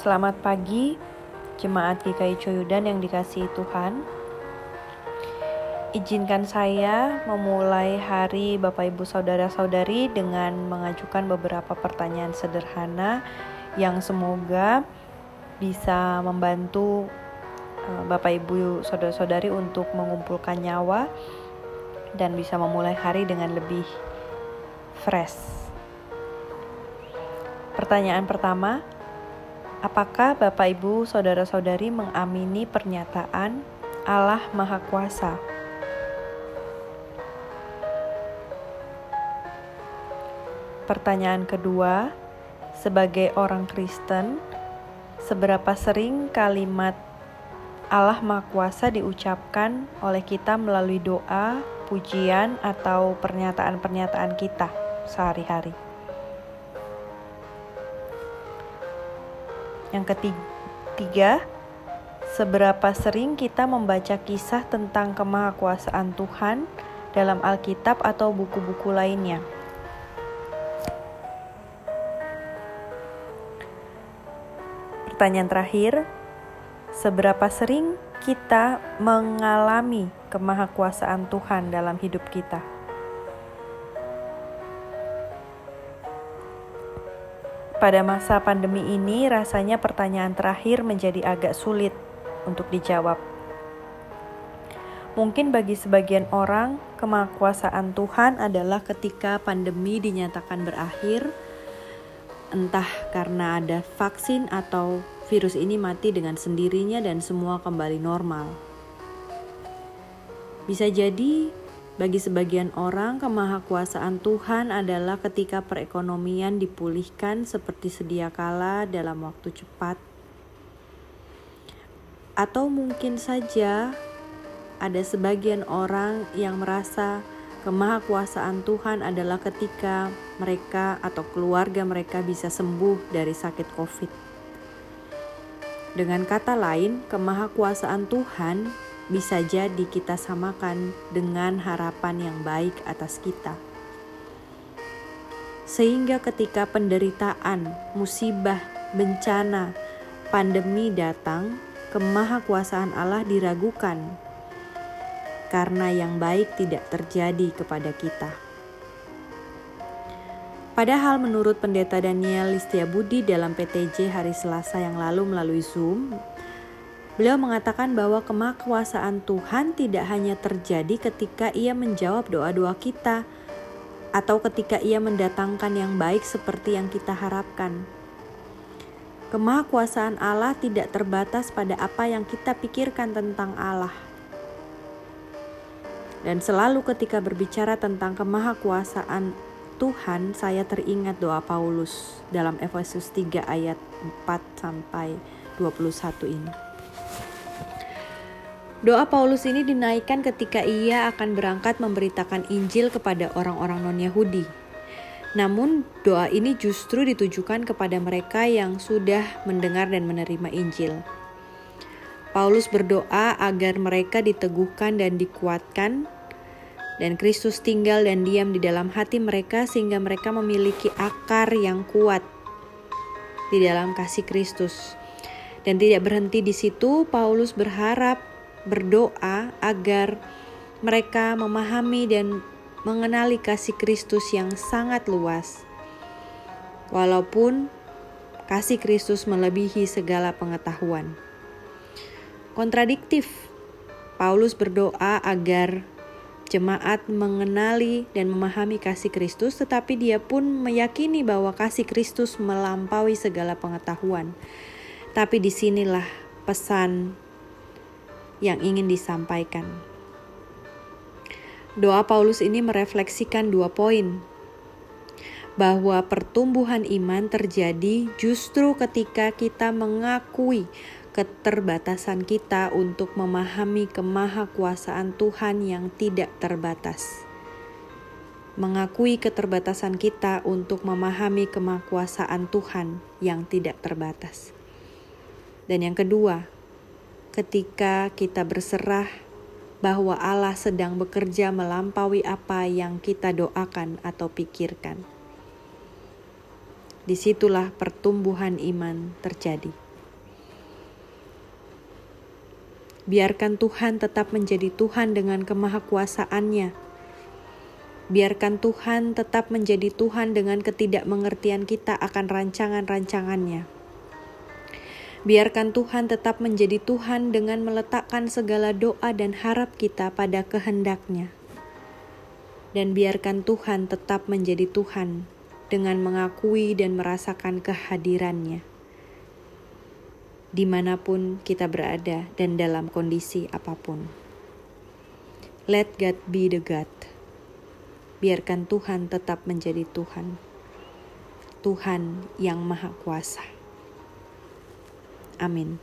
Selamat pagi, jemaat GKI Coyudan yang dikasihi Tuhan. Izinkan saya memulai hari Bapak Ibu Saudara-saudari dengan mengajukan beberapa pertanyaan sederhana yang semoga bisa membantu eh, Bapak Ibu Saudara-saudari untuk mengumpulkan nyawa dan bisa memulai hari dengan lebih fresh. Pertanyaan pertama, apakah Bapak Ibu saudara-saudari mengamini pernyataan Allah Maha Kuasa? Pertanyaan kedua, sebagai orang Kristen, seberapa sering kalimat Allah Maha Kuasa diucapkan oleh kita melalui doa, pujian, atau pernyataan-pernyataan kita sehari-hari? Yang ketiga, seberapa sering kita membaca kisah tentang kemahakuasaan Tuhan dalam Alkitab atau buku-buku lainnya. Pertanyaan terakhir, seberapa sering kita mengalami kemahakuasaan Tuhan dalam hidup kita? Pada masa pandemi ini, rasanya pertanyaan terakhir menjadi agak sulit untuk dijawab. Mungkin bagi sebagian orang, kemakuasaan Tuhan adalah ketika pandemi dinyatakan berakhir, entah karena ada vaksin atau virus ini mati dengan sendirinya dan semua kembali normal. Bisa jadi bagi sebagian orang, kemahakuasaan Tuhan adalah ketika perekonomian dipulihkan seperti sedia kala dalam waktu cepat. Atau mungkin saja ada sebagian orang yang merasa kemahakuasaan Tuhan adalah ketika mereka atau keluarga mereka bisa sembuh dari sakit COVID. Dengan kata lain, kemahakuasaan Tuhan bisa jadi kita samakan dengan harapan yang baik atas kita. Sehingga ketika penderitaan, musibah, bencana, pandemi datang, kemahakuasaan Allah diragukan karena yang baik tidak terjadi kepada kita. Padahal menurut Pendeta Daniel Listia Budi dalam PTJ hari Selasa yang lalu melalui Zoom, Beliau mengatakan bahwa kemakuasaan Tuhan tidak hanya terjadi ketika Ia menjawab doa-doa kita atau ketika Ia mendatangkan yang baik seperti yang kita harapkan. Kemahakuasaan Allah tidak terbatas pada apa yang kita pikirkan tentang Allah. Dan selalu ketika berbicara tentang kemahakuasaan Tuhan, saya teringat doa Paulus dalam Efesus 3 ayat 4 sampai 21 ini. Doa Paulus ini dinaikkan ketika ia akan berangkat memberitakan Injil kepada orang-orang non-Yahudi. Namun, doa ini justru ditujukan kepada mereka yang sudah mendengar dan menerima Injil. Paulus berdoa agar mereka diteguhkan dan dikuatkan, dan Kristus tinggal dan diam di dalam hati mereka, sehingga mereka memiliki akar yang kuat di dalam kasih Kristus. Dan tidak berhenti di situ, Paulus berharap berdoa agar mereka memahami dan mengenali kasih Kristus yang sangat luas. Walaupun kasih Kristus melebihi segala pengetahuan. Kontradiktif, Paulus berdoa agar jemaat mengenali dan memahami kasih Kristus, tetapi dia pun meyakini bahwa kasih Kristus melampaui segala pengetahuan. Tapi di sinilah pesan yang ingin disampaikan. Doa Paulus ini merefleksikan dua poin, bahwa pertumbuhan iman terjadi justru ketika kita mengakui keterbatasan kita untuk memahami kemahakuasaan Tuhan yang tidak terbatas. Mengakui keterbatasan kita untuk memahami kemahakuasaan Tuhan yang tidak terbatas. Dan yang kedua, ketika kita berserah bahwa Allah sedang bekerja melampaui apa yang kita doakan atau pikirkan. Di situlah pertumbuhan iman terjadi. Biarkan Tuhan tetap menjadi Tuhan dengan kemahakuasaannya. Biarkan Tuhan tetap menjadi Tuhan dengan ketidakmengertian kita akan rancangan-rancangannya. Biarkan Tuhan tetap menjadi Tuhan dengan meletakkan segala doa dan harap kita pada kehendaknya. Dan biarkan Tuhan tetap menjadi Tuhan dengan mengakui dan merasakan kehadirannya di mana pun kita berada dan dalam kondisi apa pun. Let God be the God. Biarkan Tuhan tetap menjadi Tuhan. Tuhan yang Maha Kuasa. Amin.